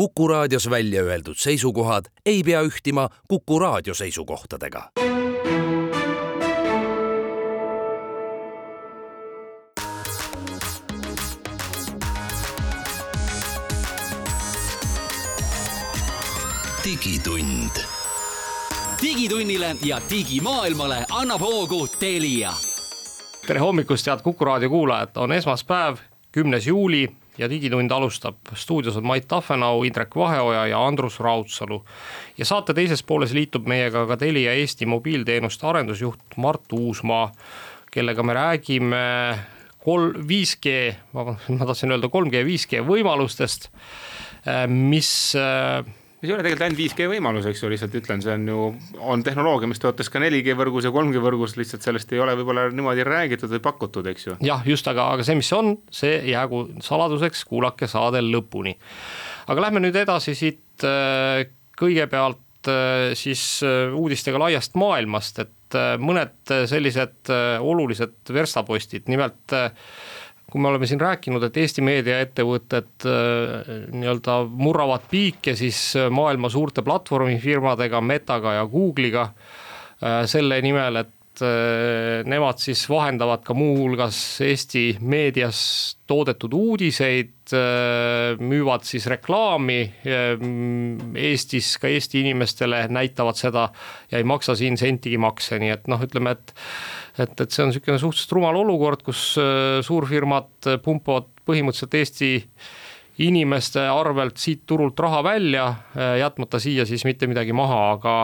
Kuku raadios välja öeldud seisukohad ei pea ühtima Kuku raadio seisukohtadega. digitund. digitunnile ja digimaailmale annab hoogu Telia. tere hommikust, head Kuku raadio kuulajad, on esmaspäev, kümnes juuli ja Digitund alustab. stuudios on Mait Tafenau, Indrek Vaheoja ja Andrus Raudsalu. ja saate teises pooles liitub meiega ka Telia Eesti mobiilteenuste arendusjuht Mart Uusmaa, kellega me räägime kol-, 5G, vabandust, ma tahtsin öelda 3G, 5G võimalustest, mis mis ei ole tegelikult ainult 5G võimalus, eks ju, lihtsalt ütlen, see on ju, on tehnoloogia, mis töötas ka 4G võrgus ja 3G võrgus, lihtsalt sellest ei ole võib-olla niimoodi räägitud või pakutud, eks ju. jah, just, aga, aga see, mis on, see jäägu saladuseks, kuulake saade lõpuni. aga lähme nüüd edasi siit äh, kõigepealt äh, siis äh, uudistega laiast maailmast, et mõned sellised olulised verstapostid, nimelt kui me oleme siin rääkinud, et Eesti meediaettevõtted äh, nii-öelda murravad piike siis äh, maailma suurte platvormifirmadega, Metaga ja Google'iga äh, selle nimel, et nemad siis vahendavad ka muuhulgas Eesti meedias toodetud uudiseid, müüvad siis reklaami Eestis ka Eesti inimestele, näitavad seda ja ei maksa siin sentigi makse, nii et noh, ütleme, et et, et see on niisugune suhteliselt rumal olukord, kus äh, suurfirmad äh, pumpavad põhimõtteliselt Eesti inimeste arvelt siit turult raha välja, äh, jätmata siia siis mitte midagi maha, aga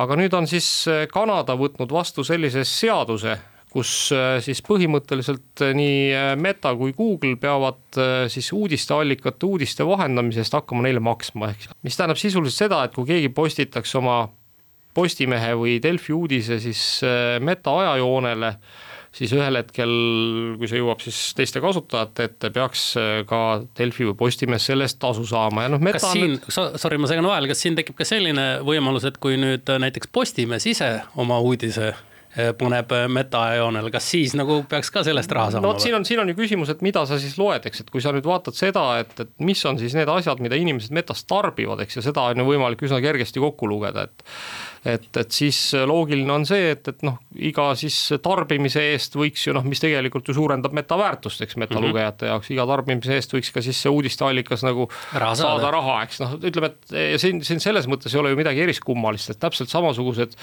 aga nüüd on siis Kanada võtnud vastu sellise seaduse, kus siis põhimõtteliselt nii Meta kui Google peavad siis uudisteallikate uudiste vahendamise eest hakkama neile maksma, ehk mis tähendab sisuliselt seda, et kui keegi postitaks oma Postimehe või Delfi uudise siis meta ajajoonele, siis ühel hetkel, kui see jõuab siis teiste kasutajate ette, peaks äh, ka Delfi või Postimees selle eest tasu saama ja noh. kas siin nüüd..., sorry, ma segan vahele, kas siin tekib ka selline võimalus, et kui nüüd näiteks Postimees ise oma uudise paneb metajoonele, kas siis nagu peaks ka sellest raha saama? no vot, siin on, siin on ju küsimus, et mida sa siis loed, eks, et kui sa nüüd vaatad seda, et, et mis on siis need asjad, mida inimesed metas tarbivad, eks, ja seda on ju võimalik üsna kergesti kokku lugeda, et et, et siis loogiline on see, et, et noh, iga siis tarbimise eest võiks ju noh, mis tegelikult ju suurendab meta väärtust, eks metalugejate mm -hmm. jaoks, iga tarbimise eest võiks ka siis see uudisteallikas nagu raha saada, saada raha, eks noh, ütleme, et siin, siin selles mõttes ei ole ju midagi eriskummalist, et täpselt samasugused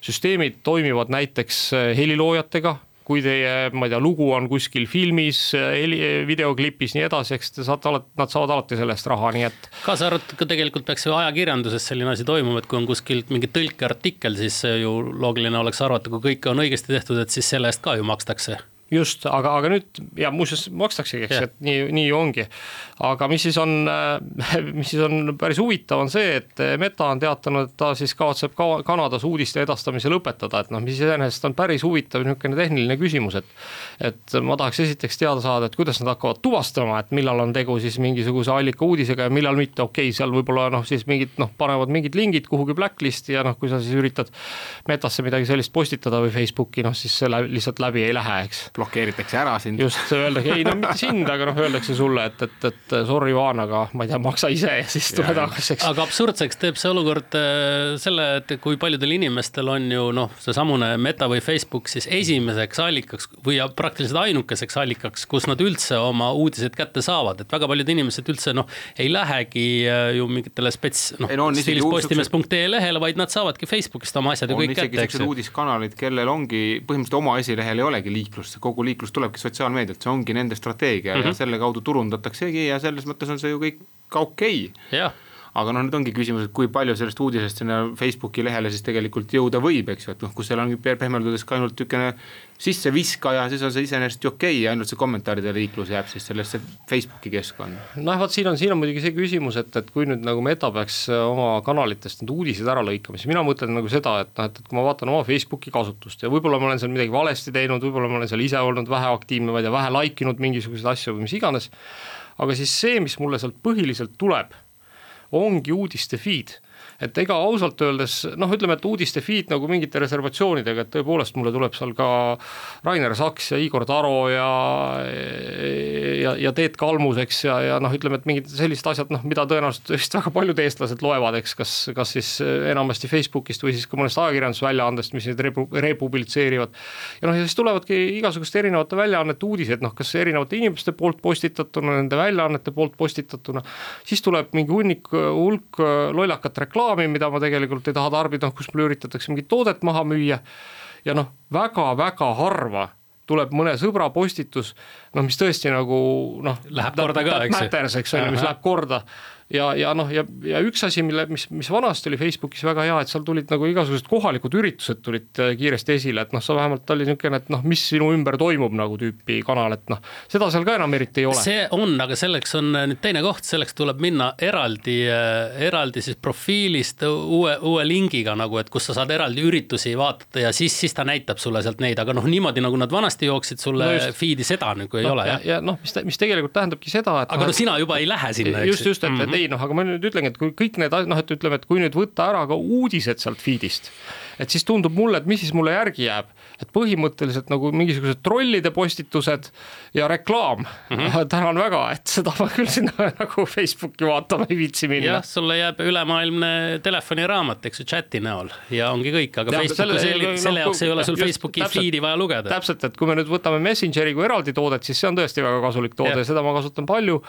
süsteemid toimivad näiteks heliloojatega kui teie, ma ei tea, lugu on kuskil filmis, videoklipis, nii edasi, eks te saate alati, nad saavad alati selle eest raha, nii et. kaasa arvatud ka tegelikult peaks ju ajakirjanduses selline asi toimuma, et kui on kuskilt mingi tõlkeartikkel, siis ju loogiline oleks arvata, kui kõike on õigesti tehtud, et siis selle eest ka ju makstakse just, aga, aga nüüd ja muuseas makstaksegi, eks, et nii, nii ongi. aga mis siis on, mis siis on päris huvitav, on see, et Meta on teatanud, et ta siis kavatseb ka Kanadas uudiste edastamise lõpetada, et noh, mis iseenesest on päris huvitav niisugune tehniline küsimus, et et ma tahaks esiteks teada saada, et kuidas nad hakkavad tuvastama, et millal on tegu siis mingisuguse allika uudisega ja millal mitte, okei okay,, seal võib-olla noh, siis mingid noh, panevad mingid lingid kuhugi blacklist'i ja noh, kui sa siis üritad Metasse midagi sellist postitada või Facebooki, noh siis see läbi, lihtsalt läbi ei lähe, eks blokeeritakse ära sind. just, öeldakse, ei no mitte sind, aga noh, öeldakse sulle, et, et, et sorry, Vaan, aga ma ei tea, maksa ise ja siis tule tagasi, eks. aga absurdseks teeb see olukord äh, selle, et kui paljudel inimestel on ju noh, seesamune Meta või Facebook siis esimeseks allikaks või praktiliselt ainukeseks allikaks, kus nad üldse oma uudised kätte saavad, et väga paljud inimesed üldse noh, ei lähegi äh, ju mingitele spets, noh no, stiilis postimees.ee lehele, vaid nad saavadki Facebookist oma asjad ju kõik kätte, eks ju. uudiskanalid, kellel ongi põhimõtteliselt oma esilehel ei olegi liiklust, kogu liiklus tulebki sotsiaalmeedialt, see ongi nende strateegia mm -hmm. ja mhm. selle kaudu turundataksegi ja selles mõttes on see ju kõik okei okay aga noh, nüüd ongi küsimus, et kui palju sellest uudisest sinna Facebooki lehele siis tegelikult jõuda võib, eks ju, et noh, kus seal ongi pehmelt öeldes ka ainult niisugune sisseviskaja, siis on see iseenesest ju okei okay,, ainult see kommentaaride liiklus jääb siis sellesse Facebooki keskkonda. noh, vot siin on, siin on muidugi see küsimus, et, et kui nüüd nagu Meta peaks oma kanalitest need uudised ära lõikama, siis mina mõtlen nagu seda, et noh, et, et kui ma vaatan oma Facebooki kasutust ja võib-olla ma olen seal midagi valesti teinud, võib-olla ma olen seal ise olnud vähe aktiivne, ma ei tea, vähe like inud mingisuguseid asju või mis iganes, aga siis see, mis mulle sealt põhiliselt tuleb ongi uudiste feed et ega ausalt öeldes noh, ütleme, et uudiste feed nagu mingite reservatsioonidega, et tõepoolest mulle tuleb seal ka Rainer Saks ja Igor Taro ja ja, ja Teet Kalmus, eks, ja, ja noh, ütleme, et mingid sellised asjad, noh, mida tõenäoliselt vist väga paljud eestlased loevad, eks, kas, kas siis enamasti Facebookist või siis ka mõnest ajakirjandusväljaandest, mis neid repu-, republitseerivad. ja noh, ja siis tulevadki igasuguste erinevate väljaannete uudised, noh, kas erinevate inimeste poolt postitatuna, nende väljaannete poolt postitatuna, siis tuleb mingi hunnik, hulk lollakat reklaami, reklaami, mida ma tegelikult ei taha tarbida, kus mulle üritatakse mingit toodet maha müüa. ja noh, väga-väga harva tuleb mõne sõbra postitus, noh, mis tõesti nagu noh. Läheb korda ka, eks ju. eks ole, mis läheb korda ja, ja noh, ja, ja üks asi, mille, mis, mis vanasti oli Facebookis väga hea, et seal tulid nagu igasugused kohalikud üritused tulid äh, kiiresti esile, et noh, sa vähemalt oli niisugune, et noh, mis sinu ümber toimub nagu tüüpi kanal, et noh, seda seal ka enam eriti ei ole. see on, aga selleks on äh, nüüd teine koht, selleks tuleb minna eraldi, äh, eraldi siis profiilist uue, uue lingiga nagu, et kus sa saad eraldi üritusi vaadata ja siis, siis ta näitab sulle sealt neid, aga noh, niimoodi nagu nad vanasti jooksid sulle no feed'i, seda nagu ei no, ole ja, jah. ja noh, mis, mis tegelikult tähendabki seda, et aga no, no sina juba ei lähe sinna, eks. just, just, et mm, -hmm. Ei noh, aga ma nüüd ütlengi, et kui kõik need noh, et ütleme, et kui nüüd võtta ära ka uudised sealt feed'ist, et siis tundub mulle, et mis siis mulle järgi jääb et põhimõtteliselt nagu mingisugused trollide postitused ja reklaam mm. -hmm. tänan väga, et seda ma küll sinna nagu Facebooki vaatama ei viitsi minna. jah, sulle jääb ülemaailmne telefoniraamat, eks ju, chati näol ja ongi kõik, aga ja, Facebooki selle, selle, selle jaoks ei ole sul Facebooki täpselt, feed'i vaja lugeda. täpselt, et kui me nüüd võtame Messengeri kui eraldi toodet, siis see on tõesti väga kasulik toode, seda ma kasutan palju.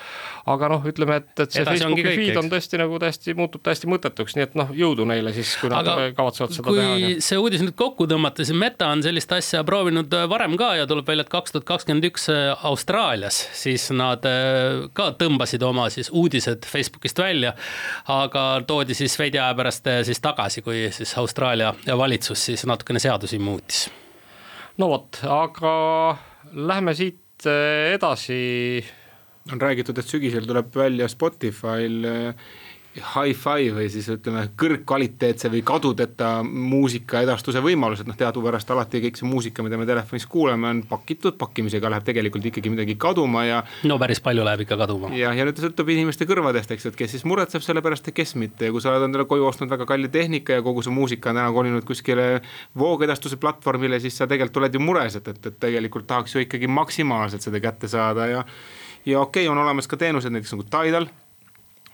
aga noh, ütleme, et, et see Edasi Facebooki kõik, feed eks. on tõesti nagu täiesti, muutub täiesti mõttetuks, nii et noh, jõudu neile siis, kui nad kavatsevad seda teha. kui see uudis nüüd kokku tõmmata, siis Meta on sellist sellist asja proovinud äh, varem ka ja tuleb välja, et kaks tuhat kakskümmend üks äh, Austraalias, siis nad äh, ka tõmbasid oma siis uudised Facebookist välja. aga toodi siis veidi aja pärast siis tagasi, kui siis Austraalia valitsus siis natukene seadusi muutis. no vot, aga lähme siit edasi. on räägitud, et sügisel tuleb välja Spotify'l hi-fi või siis ütleme, kõrgkvaliteetse või kadudeta muusika edastuse võimalused, noh teadupärast alati kõik see muusika, mida me telefonis kuuleme, on pakitud, pakkimisega läheb tegelikult ikkagi midagi kaduma ja. no päris palju läheb ikka kaduma. jah, ja nüüd sõltub inimeste kõrvadest, eks, et kes siis muretseb selle pärast ja kes mitte ja kui sa oled endale koju ostnud väga kalli tehnika ja kogu su muusika on täna kolinud kuskile voogedastuse platvormile, siis sa tegelikult oled ju mures, et, et, et tegelikult tahaks ju ikkagi maksimaalselt seda kätte saada ja ja okei okay,, on olemas ka teenused näiteks nagu Tidal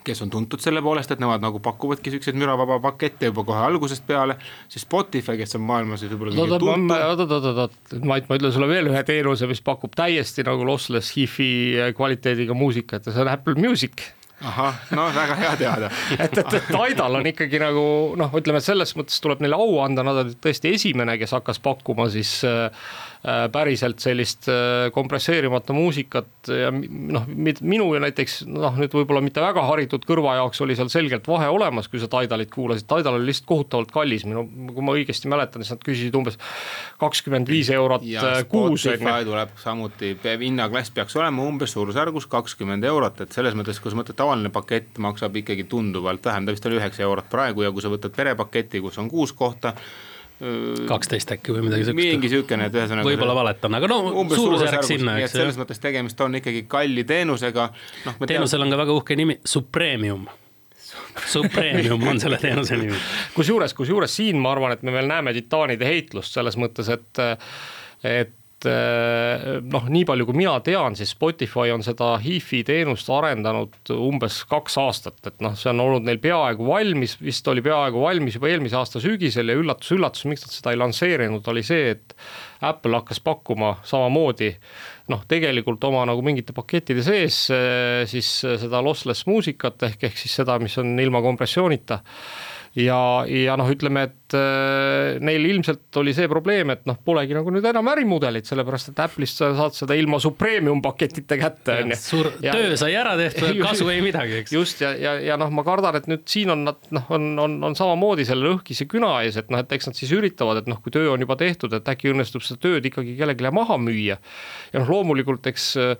kes on tuntud selle poolest, et nemad nagu pakuvadki siukseid müravaba pakette juba kohe algusest peale, siis Spotify, kes on maailmas võib-olla kõige tuntum. oot, oot, oot, oot, Mait, ma ütlen sulle veel ühe teenuse, mis pakub täiesti nagu lossless hi-fi kvaliteediga muusikat ja see on Apple Music. Ahah, no väga hea teada. Et, et, et Tidal on ikkagi nagu noh, ütleme selles mõttes tuleb neile au anda, nad olid tõesti esimene, kes hakkas pakkuma siis äh, päriselt sellist äh, kompresseerimata muusikat ja noh, minu ja näiteks noh, nüüd võib-olla mitte väga haritud kõrva jaoks oli seal selgelt vahe olemas, kui sa Tidalit kuulasid, Tidal oli lihtsalt kohutavalt kallis, minu, kui ma õigesti mäletan, siis nad küsisid umbes kakskümmend viis eurot ja äh, kuus. Spotify tuleb samuti, hinnaklass peaks olema umbes suurusjärgus kakskümmend eurot, et selles mõttes, kui sa mõtled, tavaline pakett maksab ikkagi tunduvalt vähem, ta vist oli üheksa eurot praegu ja kui sa võtad perepaketi, kus on kuus kohta kaksteist äkki või midagi siukest. mingi siukene, et ühesõnaga. võib-olla valetan, aga no suurusjärk sinna, eks. selles mõttes tegemist on ikkagi kalli teenusega no,. teenusel tead... on ka väga uhke nimi, Supremium Supremium on selle teenuse nimi. kusjuures, kusjuures siin ma arvan, et me veel näeme titaanide heitlust selles mõttes, et, et et eh, noh, nii palju kui mina tean, siis Spotify on seda HIFi teenust arendanud umbes kaks aastat, et noh, see on olnud neil peaaegu valmis, vist oli peaaegu valmis juba eelmise aasta sügisel ja üllatus-üllatus, miks nad seda ei lansseerinud, oli see, et Apple hakkas pakkuma samamoodi noh, tegelikult oma nagu mingite pakettide sees eh, siis seda lossless muusikat ehk, ehk siis seda, mis on ilma kompressioonita ja, ja noh, ütleme, et äh, neil ilmselt oli see probleem, et noh, polegi nagu nüüd enam ärimudelit, sellepärast et Apple'ist sa saad seda ilma su premium paketita kätte, on ju. suur ja, töö sai ära tehtud, kasu ei midagi, eks. just ja, ja, ja noh, ma kardan, et nüüd siin on nad noh, on, on, on samamoodi selle õhkise küna ees, et noh, et eks nad siis üritavad, et noh, kui töö on juba tehtud, et äkki õnnestub seda tööd ikkagi kellelegi maha müüa. ja noh, loomulikult eks äh,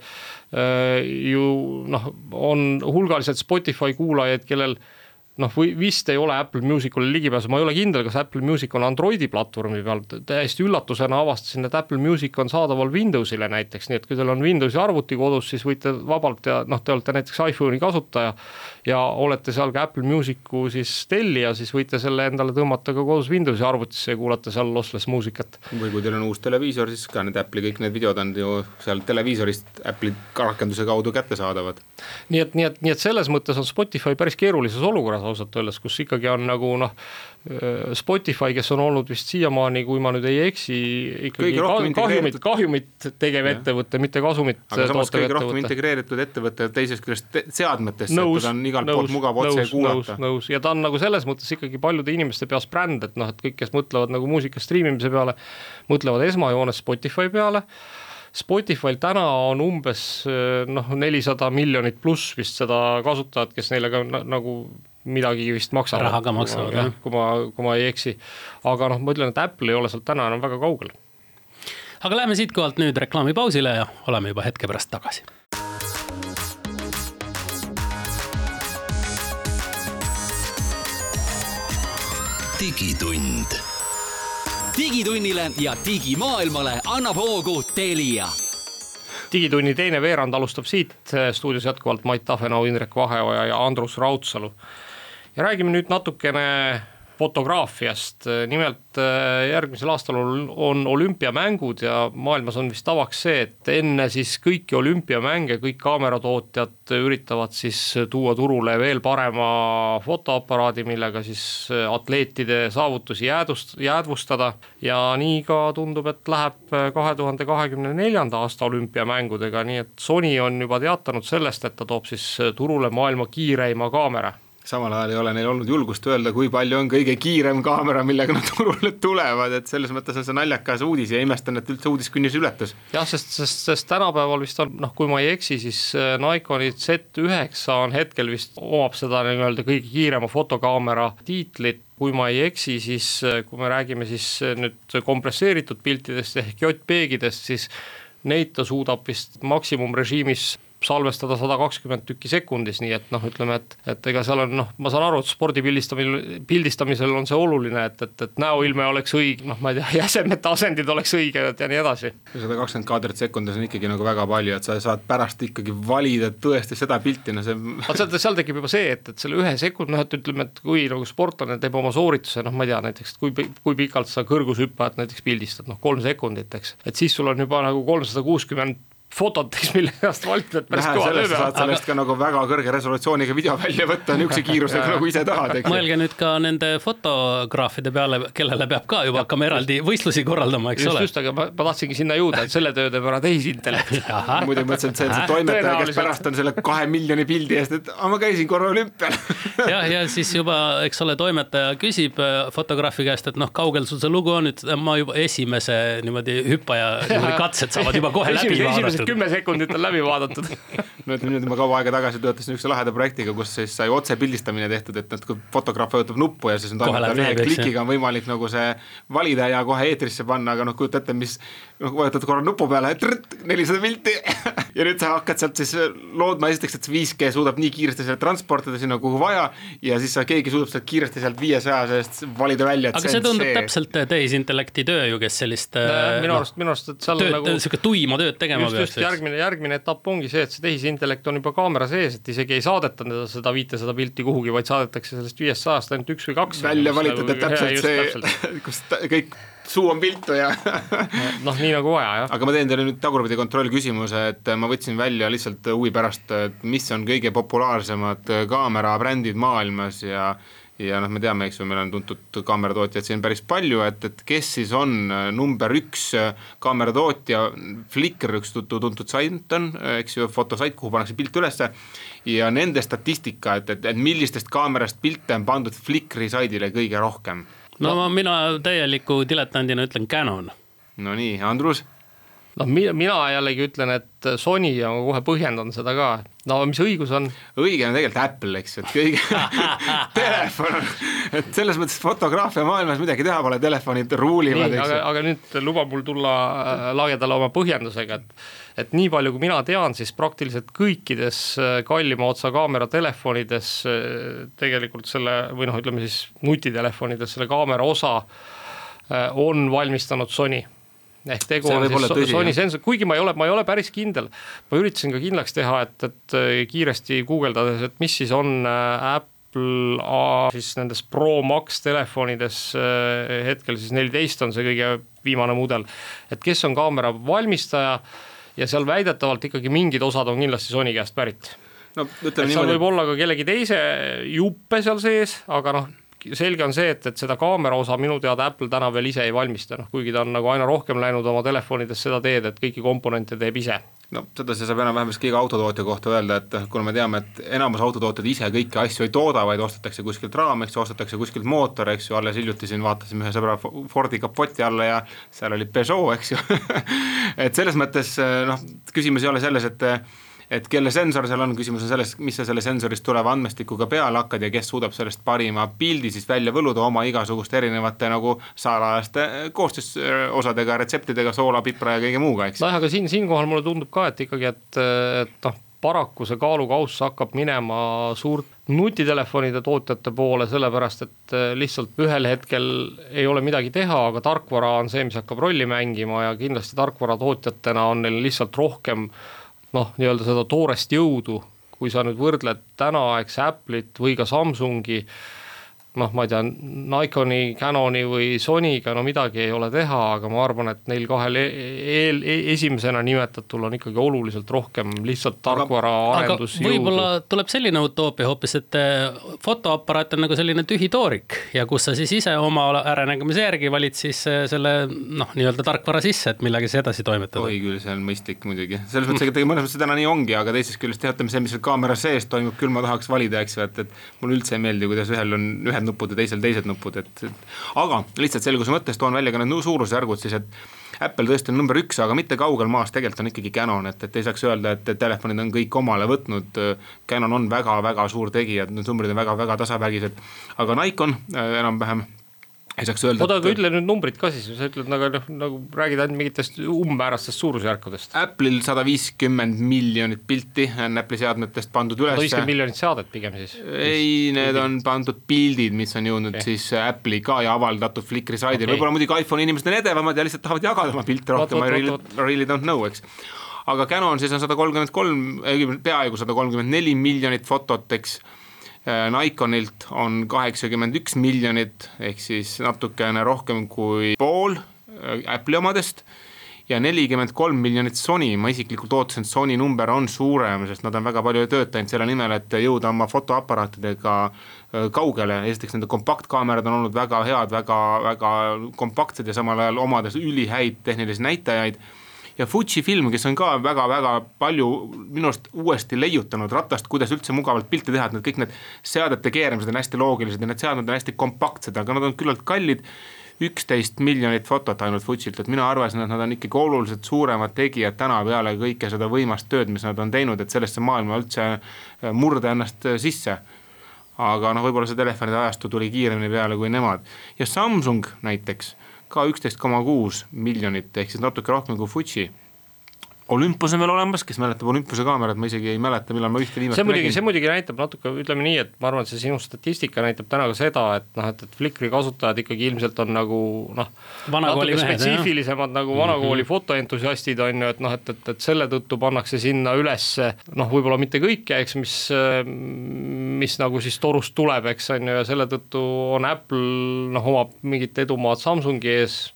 ju noh, on hulgaliselt Spotify kuulajaid, kellel noh, või vist ei ole Apple Musicule ligipääsu, ma ei ole kindel, kas Apple Music on Androidi platvormi peal, täiesti üllatusena avastasin, et Apple Music on saadaval Windowsile näiteks, nii et kui teil on Windowsi arvuti kodus, siis võite vabalt ja noh, te olete näiteks iPhone'i kasutaja ja olete seal ka Apple Music'u siis tellija, siis võite selle endale tõmmata ka kodus Windowsi arvutisse ja kuulata seal lossless muusikat. või kui teil on uus televiisor, siis ka need Apple'i kõik need videod on ju seal televiisorist Apple'i rakenduse kaudu kättesaadavad. nii et, nii et, nii et selles mõttes on Spotify päris keerulises olukorras ausalt öeldes, kus ikkagi on nagu noh, Spotify, kes on olnud vist siiamaani, kui ma nüüd ei eksi, ikkagi kahjumit, kahjumit tegev ettevõte, mitte kasumit aga samas kõige rohkem integreeritud ettevõte teisest küljest seadmetesse, et ta on igalt poolt mugav otse kuulata. nõus ja ta on nagu selles mõttes ikkagi paljude inimeste peas bränd, et noh, et kõik, kes mõtlevad nagu muusika striimimise peale, mõtlevad esmajoones Spotify peale. Spotify'l täna on umbes noh, nelisada miljonit pluss vist seda kasutajat, kes neile ka nagu midagi vist maksavad. raha ka maksavad, jah. kui ma, kui ma ei eksi. aga noh, ma ütlen, et Apple ei ole sealt täna enam väga kaugel. aga lähme siitkohalt nüüd reklaamipausile ja oleme juba hetke pärast tagasi. digitund. digitunnile ja digimaailmale annab hoogu Telia digitunni teine veerand alustab siit stuudios jätkuvalt Mait Tafenau, Indrek Vaheoja ja Andrus Raudsalu ja räägime nüüd natukene fotograafiast, nimelt äh, järgmisel aastal on olümpiamängud ja maailmas on vist tavaks see, et enne siis kõiki olümpiamänge kõik kaameratootjad üritavad siis tuua turule veel parema fotoaparaadi, millega siis atleetide saavutusi jäädust, jäädvustada. ja nii ka tundub, et läheb kahe tuhande kahekümne neljanda aasta olümpiamängudega, nii et Sony on juba teatanud sellest, et ta toob siis turule maailma kiireima kaamera samal ajal ei ole neil olnud julgust öelda, kui palju on kõige kiirem kaamera, millega nad turule tulevad, et selles mõttes on see naljakas uudis ja imestan, et üldse uudiskünnis ületas. jah, sest, sest, sest tänapäeval vist on noh, kui ma ei eksi, siis äh, Nikoni Z9 on hetkel vist, omab seda nii-öelda kõige kiirema fotokaamera tiitlit, kui ma ei eksi, siis äh, kui me räägime siis äh, nüüd kompresseeritud piltidest ehk JPEG-idest, siis neid ta suudab vist maksimumrežiimis salvestada sada kakskümmend tükki sekundis, nii et noh, ütleme, et, et ega seal on noh, ma saan aru, et spordi pildistamisel, pildistamisel on see oluline, et, et, et näoilme oleks õige, noh, ma ei tea, jäsemete asendid oleks õiged ja nii edasi. sada kakskümmend kaadrit sekundis on ikkagi nagu väga palju, et sa saad pärast ikkagi valida tõesti seda pilti, no see. vaat seal, seal tekib juba see, et, et selle ühe sekund, noh, et ütleme, et kui nagu sportlane teeb oma soorituse, noh, ma ei tea, näiteks kui, kui pikalt sa kõrgushüppajat näiteks pildistad, noh, kolm sekundit, eks, et siis sul on juba nagu kolmsada kuuskümmend fototeks, mille eest valtida päris kõva töö peal. saad sellest aga... ka nagu väga kõrge resolutsiooniga video välja võtta niisuguse kiirusega nagu ise tahad, eks. mõelge nüüd ka nende fotograafide peale, kellele peab ka juba hakkama eraldi võistlusi korraldama, eks just, ole. just, aga ma, ma tahtsingi sinna jõuda, et selle töö teeb ära tehisintellekt muidu mõtlesin, et see on see toimetaja, kes pärast on selle kahe miljoni pildi eest, et ma käisin korra olümpial. Jah, ja siis juba, eks ole, toimetaja küsib äh, fotograafi käest, et noh, kaugel sul see lugu on, et ma juba esimese niimoodi hüppaja niimoodi katsed saavad juba kohe läbi vaadatud kümme sekundit on läbi vaadatud. No ütleme niimoodi, ma kaua aega tagasi töötasin niisuguse laheda projektiga, kus siis sai otsepildistamine tehtud, et, et kui fotograaf vajutab nuppu ja siis on toimetaja ühe klikiga on võimalik nagu see valida ja kohe eetrisse panna, aga noh, kujuta ette, mis noh, vajutad korra nupu peale, nelisada pilti. Ja nüüd sa hakkad sealt siis loodma esiteks, et see 5G suudab nii kiiresti selle transportida sinna, kuhu vaja ja siis sa, keegi suudab sealt kiiresti sealt viiesaja seest valida välja. aga see tundub see... täpselt tehisintellekti töö ju, kes sellist minu noh, arust, minu arust, et seal tööd, nagu niisugune tuima tööd tegema peaks just järgmine, järgmine etapp ongi see, et see tehisintellekt on juba kaamera sees, et isegi ei saadeta teda seda viitesada pilti kuhugi, vaid saadetakse sellest viiest sajast ainult üks või kaks. välja valitud, et täpselt see, kus kõik suu on viltu ja noh, nii nagu vaja, jah. aga ma teen teile nüüd tagurpidi kontrollküsimuse, et ma võtsin välja lihtsalt huvi pärast, et mis on kõige populaarsemad kaamerabrändid maailmas ja ja noh, me teame, eks ju, meil on tuntud kaameratootjaid siin päris palju, et, et kes siis on äh, number üks äh, kaameratootja, Flickr, üks tuntud sait on, eks ju, fotosait, kuhu pannakse pilt ülesse. ja nende statistika, et, et, et millistest kaamerast pilte on pandud Flickri saidile kõige rohkem? no, no mina täieliku diletandina ütlen Canon. Nonii, Andrus? noh, mina jällegi ütlen, et Sony ja ma kohe põhjendan seda ka, no mis õigus on? õige on tegelikult Apple, eks ju, et kõige telefon on, et selles mõttes fotograafia maailmas midagi teha pole, telefonid ruulivad, eks ju. aga nüüd luba mul tulla äh, lagedale oma põhjendusega, et et nii palju, kui mina tean, siis praktiliselt kõikides äh, kallima otsa kaamera telefonides äh, tegelikult selle või noh, ütleme siis nutitelefonides selle kaamera osa on valmistanud Sony ehk tegu on siis Sony sensor, kuigi ma ei ole, ma ei ole päris kindel. ma üritasin ka kindlaks teha, et, et äh, kiiresti guugeldades, et mis siis on äh, Apple A siis nendes Pro Max telefonides äh, hetkel siis neliteist on see kõige viimane mudel. et kes on kaamera valmistaja ja seal väidetavalt ikkagi mingid osad on kindlasti Sony käest pärit. no ütleme niimoodi. võib olla ka kellegi teise juppe seal sees, aga noh selge on see, et, et seda kaamera osa minu teada Apple täna veel ise ei valmista, noh kuigi ta on nagu aina rohkem läinud oma telefonides seda teed, et kõiki komponente teeb ise. No seda siis saab enam-vähem vist iga autotootja kohta öelda, et kuna me teame, et enamus autotootjad ise kõiki asju ei tooda, vaid ostetakse kuskilt raam, eks ju, ostetakse kuskilt mootor, eks ju, alles hiljuti siin vaatasime ühe sõbra Fordi kapoti alla ja seal oli Peugeot, eks ju. Et selles mõttes noh, küsimus ei ole selles, et et kelle sensor seal on, küsimus on selles, mis sa selle sensorist tuleva andmestikuga peale hakkad ja kes suudab sellest parima pildi siis välja võluda oma igasuguste erinevate nagu salajaste koostisosadega, retseptidega, soola, pipra ja kõige muuga, eks. nojah, aga siin, siinkohal mulle tundub ka, et ikkagi, et, et noh, paraku see kaalukauss hakkab minema suurt nutitelefonide tootjate poole, sellepärast et lihtsalt ühel hetkel ei ole midagi teha, aga tarkvara on see, mis hakkab rolli mängima ja kindlasti tarkvaratootjatena on neil lihtsalt rohkem noh, nii-öelda seda toorest jõudu, kui sa nüüd võrdled tänaaegse Apple'it või ka Samsungi noh, ma ei tea, Nikoni, Canoni või Sonyga no midagi ei ole teha, aga ma arvan, et neil kahel e-, eel, eel, esimesena nimetatul on ikkagi oluliselt rohkem lihtsalt tarkvaraarendus. võib-olla tuleb selline utoopia hoopis, et eh, fotoaparaat on nagu selline tühi toorik ja kus sa siis ise oma äranägemise järgi valid siis eh, selle noh, nii-öelda tarkvara sisse, et millega siis edasi toimetada. oi küll, see on mõistlik muidugi, selles mõttes, et mõnes mõttes täna nii ongi, aga teisest küljest jah, ütleme see, mis seal kaamera sees toimub, küll ma tahaks valida, eks ju, et, et mulle üldse ei meeldi, kuidas ühel on ühed ühed nupud ja teisel teised nupud, et, et aga lihtsalt selguse mõttes toon välja ka need suurusjärgud siis, et Apple tõesti on number üks, aga mitte kaugel maas, tegelikult on ikkagi Canon, et, et ei saaks öelda, et, et telefonid on kõik omale võtnud. Canon on väga-väga suur tegija, need numbrid on väga-väga tasavägised, aga Nikon äh, enam-vähem ei saaks öelda. oota, aga ütle nüüd numbrid ka siis, sa ütled nagu noh, nagu räägid ainult mingitest umbmäärastest suurusjärkudest. Apple'il sada viiskümmend miljonit pilti on Apple'i seadmetest pandud üles. sada viiskümmend miljonit saadet pigem siis? ei, need on pandud pildid, mis on jõudnud okay. siis Apple'i ka ja avaldatud Flickri saidil okay., võib-olla muidugi iPhone'i inimesed on edevamad ja lihtsalt tahavad jagada oma pilte rohkem, I really, really don't know, eks aga Canon siis on sada kolmkümmend kolm, peaaegu sada kolmkümmend neli miljonit fotot, eks Nikonilt on kaheksakümmend üks miljonit, ehk siis natukene rohkem kui pool äh, Apple'i omadest ja nelikümmend kolm miljonit Sony, ma isiklikult ootasin, et Sony number on suurem, sest nad on väga palju töötanud selle nimel, et jõuda oma fotoaparaatidega äh, kaugele, esiteks nende kompaktkaamerad on olnud väga head, väga, väga kompaktsed ja samal ajal omades ülihäid tehnilisi näitajaid ja Fuji film, kes on ka väga-väga palju minu arust uuesti leiutanud ratast, kuidas üldse mugavalt pilti teha, et need kõik need seadete keeramised on hästi loogilised ja need seadmed on hästi kompaktsed, aga nad on küllalt kallid. üksteist miljonit fotot ainult Fujilt, et mina arvasin, et nad on ikkagi oluliselt suuremad tegijad täna peale kõike seda võimast tööd, mis nad on teinud, et sellesse maailma üldse äh, murda ennast äh, sisse. aga noh, võib-olla see telefonide ajastu tuli kiiremini peale kui nemad. Ja Samsung näiteks ka üksteist koma kuus miljonit ehk siis natuke rohkem kui Fuji Olümpus on veel olemas, kes mäletab Olümpuse kaamerat, ma isegi ei mäleta, millal ma ühte viimast see muidugi, see muidugi näitab natuke, ütleme nii, et ma arvan, et see sinu statistika näitab täna ka seda, et noh, et, et Flickri kasutajad ikkagi ilmselt on nagu noh, natuke spetsiifilisemad nagu mhm. vanakooli mm -hmm. fotoentusiastid on ju, et noh, et, et, et selle tõttu pannakse sinna üles noh, võib-olla mitte kõike, eks, mis, mis nagu siis torust tuleb, eks on ju, ja selle tõttu on Apple noh, omab mingit edumaad Samsungi ees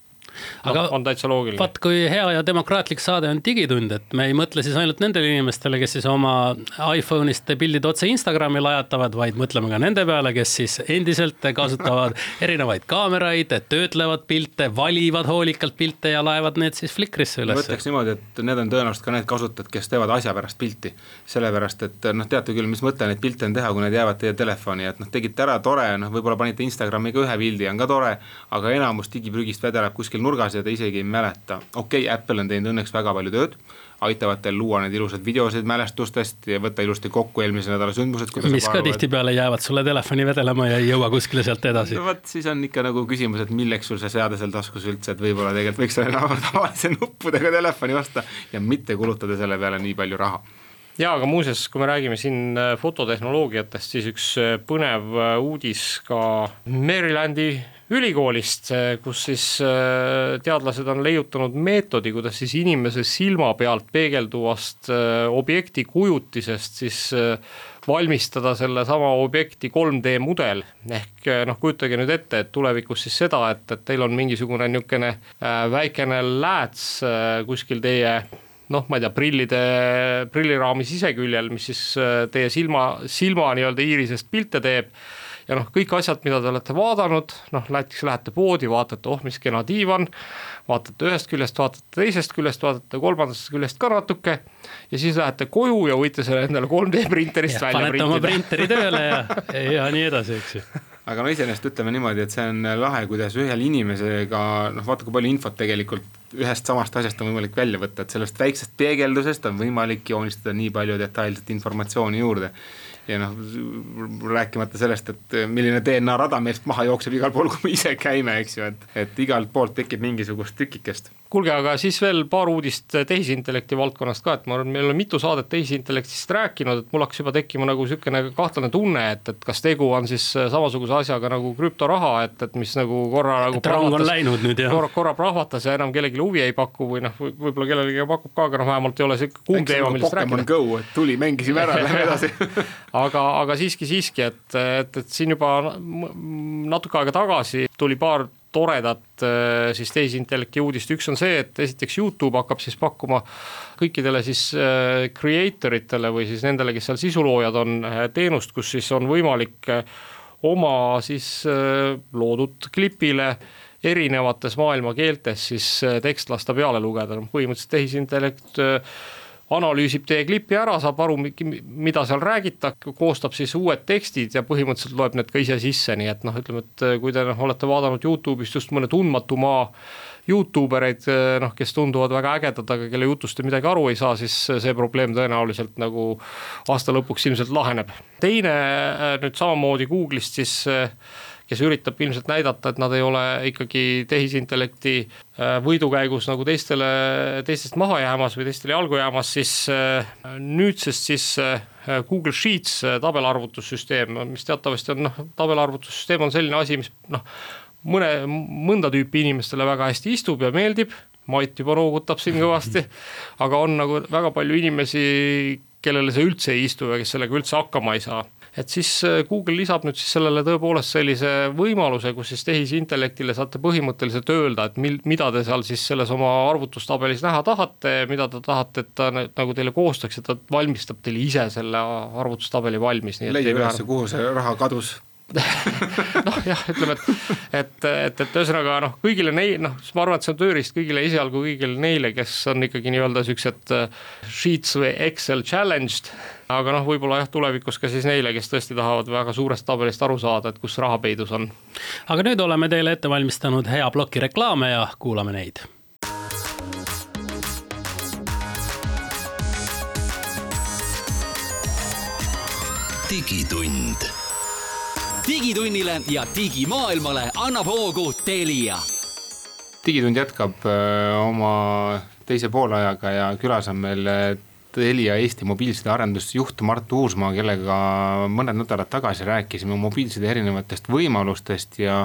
aga no, on täitsa loogiline. vaat kui hea ja demokraatlik saade on Digitund, et me ei mõtle siis ainult nendele inimestele, kes siis oma iPhone'ist pildid otse Instagrami lajatavad, vaid mõtleme ka nende peale, kes siis endiselt kasutavad erinevaid kaameraid, töötlevad pilte, valivad hoolikalt pilte ja laevad need siis Flickrisse üles. ma ütleks niimoodi, et need on tõenäoliselt ka need kasutajad, kes teevad asja pärast pilti. sellepärast, et noh, teate küll, mis mõte neid pilte on teha, kui need jäävad teie telefoni, et noh, tegite ära, tore, noh, võib-olla panite Instagrami ka ühe pildi, on ka tore, aga enamus digiprügist vedeleb kuskil nurgas ja te isegi ei mäleta. okei okay,, Apple on teinud õnneks väga palju tööd aitavad teil luua neid ilusaid videosid mälestustest ja võtta ilusti kokku eelmise nädala sündmused. mis ka tihtipeale jäävad sulle telefoni vedelema ja ei jõua kuskile sealt edasi. no vot, siis on ikka nagu küsimus, et milleks sul see seade seal taskus üldse, et võib-olla tegelikult võiks selle tavalise nuppudega telefoni osta ja mitte kulutada selle peale nii palju raha ja aga muuseas, kui me räägime siin äh, fototehnoloogiatest, siis üks äh, põnev äh, uudis ka Marylandi ülikoolist, kus siis teadlased on leiutanud meetodi, kuidas siis inimese silma pealt peegelduvast objekti kujutisest siis valmistada sellesama objekti 3D mudel. ehk noh, kujutage nüüd ette, et tulevikus siis seda, et, et teil on mingisugune niisugune väikene lääts kuskil teie noh, ma ei tea, prillide, prilliraami siseküljel, mis siis äh, teie silma, silma nii-öelda iirisest pilte teeb ja noh, kõik asjad, mida te olete vaadanud, noh näiteks lähete poodi, vaatate, oh mis kena diivan, vaatate ühest küljest, vaatate teisest küljest, vaatate kolmandast küljest ka natuke ja siis lähete koju ja võite selle endale 3D printerist ja, välja printida. panete oma printeri tööle ja, ja nii edasi, eks ju aga no iseenesest ütleme niimoodi, et see on lahe, kuidas ühel inimesega noh, vaata kui palju infot tegelikult ühest samast asjast on võimalik välja võtta, et sellest väiksest peegeldusest on võimalik joonistada nii palju detailset informatsiooni juurde ja noh, rääkimata sellest, et milline DNA rada meist maha jookseb igal pool, kui me ise käime, eks ju, et, et igalt poolt tekib mingisugust tükikest. Kuulge, aga siis veel paar uudist tehisintellekti valdkonnast ka, et ma arvan, me oleme mitu saadet tehisintellektist rääkinud, et mul hakkas juba tekkima nagu niisugune kahtlane tunne, et, et kas tegu on siis samasuguse asjaga nagu krüptoraha, et, et mis nagu korra nagu rong on läinud nüüd jah. korra, korra prahvatas ja enam kellelegi huvi ei paku või noh, võib-olla kellelegi pakub ka, aga noh, vähemalt ei ole see kuum teema, millest rääkida. Pokemon Go, et tuli, mängisime ära, lähme edasi aga, aga siiski, siiski, et, et, et siin juba natuke aega tagasi tuli paar toredat äh, siis tehisintellekti uudist, üks on see, et esiteks Youtube hakkab siis pakkuma kõikidele siis äh, creator itele või siis nendele, kes seal sisuloojad on, äh, teenust, kus siis on võimalik oma siis loodud klipile erinevates maailma keeltes siis tekst lasta peale lugeda, noh põhimõtteliselt tehisintellekt analüüsib teie klipi ära, saab aru, mida seal räägitakse, koostab siis uued tekstid ja põhimõtteliselt loeb need ka ise sisse, nii et noh, ütleme, et kui te noh, olete vaadanud Youtube'ist just mõne tundmatu maa Youtube ereid, noh, kes tunduvad väga ägedad, aga kelle jutust te midagi aru ei saa, siis see probleem tõenäoliselt nagu aasta lõpuks ilmselt laheneb. teine nüüd samamoodi Google'ist siis kes üritab ilmselt näidata, et nad ei ole ikkagi tehisintellekti äh, võidukäigus nagu teistele, teistest maha jäämas või teistele jalgu jäämas, siis äh, nüüdsest siis äh, Google Sheets tabelarvutussüsteem, mis teatavasti on noh, tabelarvutussüsteem on selline asi, mis noh, mõne, mõnda tüüpi inimestele väga hästi istub ja meeldib, Mait juba noogutab siin kõvasti, aga on nagu väga palju inimesi, kellele see üldse ei istu ja kes sellega üldse hakkama ei saa et siis äh, Google lisab nüüd siis sellele tõepoolest sellise võimaluse, kus siis tehisintellektile saate põhimõtteliselt öelda, et mil, mida te seal siis selles oma arvutustabelis näha tahate, mida te tahate, et ta nagu teile koostaks ja ta valmistab teile ise selle arvutustabeli valmis. leia üles, kuhu see raha kadus noh jah, ütleme, et, et, et, et ühesõnaga noh, kõigile neil, noh, ma arvan, et see on tööriist kõigile esialgu kõigile neile, kes on ikkagi nii-öelda siuksed äh, sheets või Excel challenged. aga noh, võib-olla jah, tulevikus ka siis neile, kes tõesti tahavad väga suurest tabelist aru saada, et kus raha peidus on. aga nüüd oleme teile ette valmistanud hea ploki reklaame ja kuulame neid digitund digitunnile ja digimaailmale annab hoogu Telia. digitund jätkab äh, oma teise poolajaga ja külas on meil äh, Telia Eesti mobiilside arendusjuht Mart Uusmaa, kellega mõned nädalad tagasi rääkisime mobiilside erinevatest võimalustest ja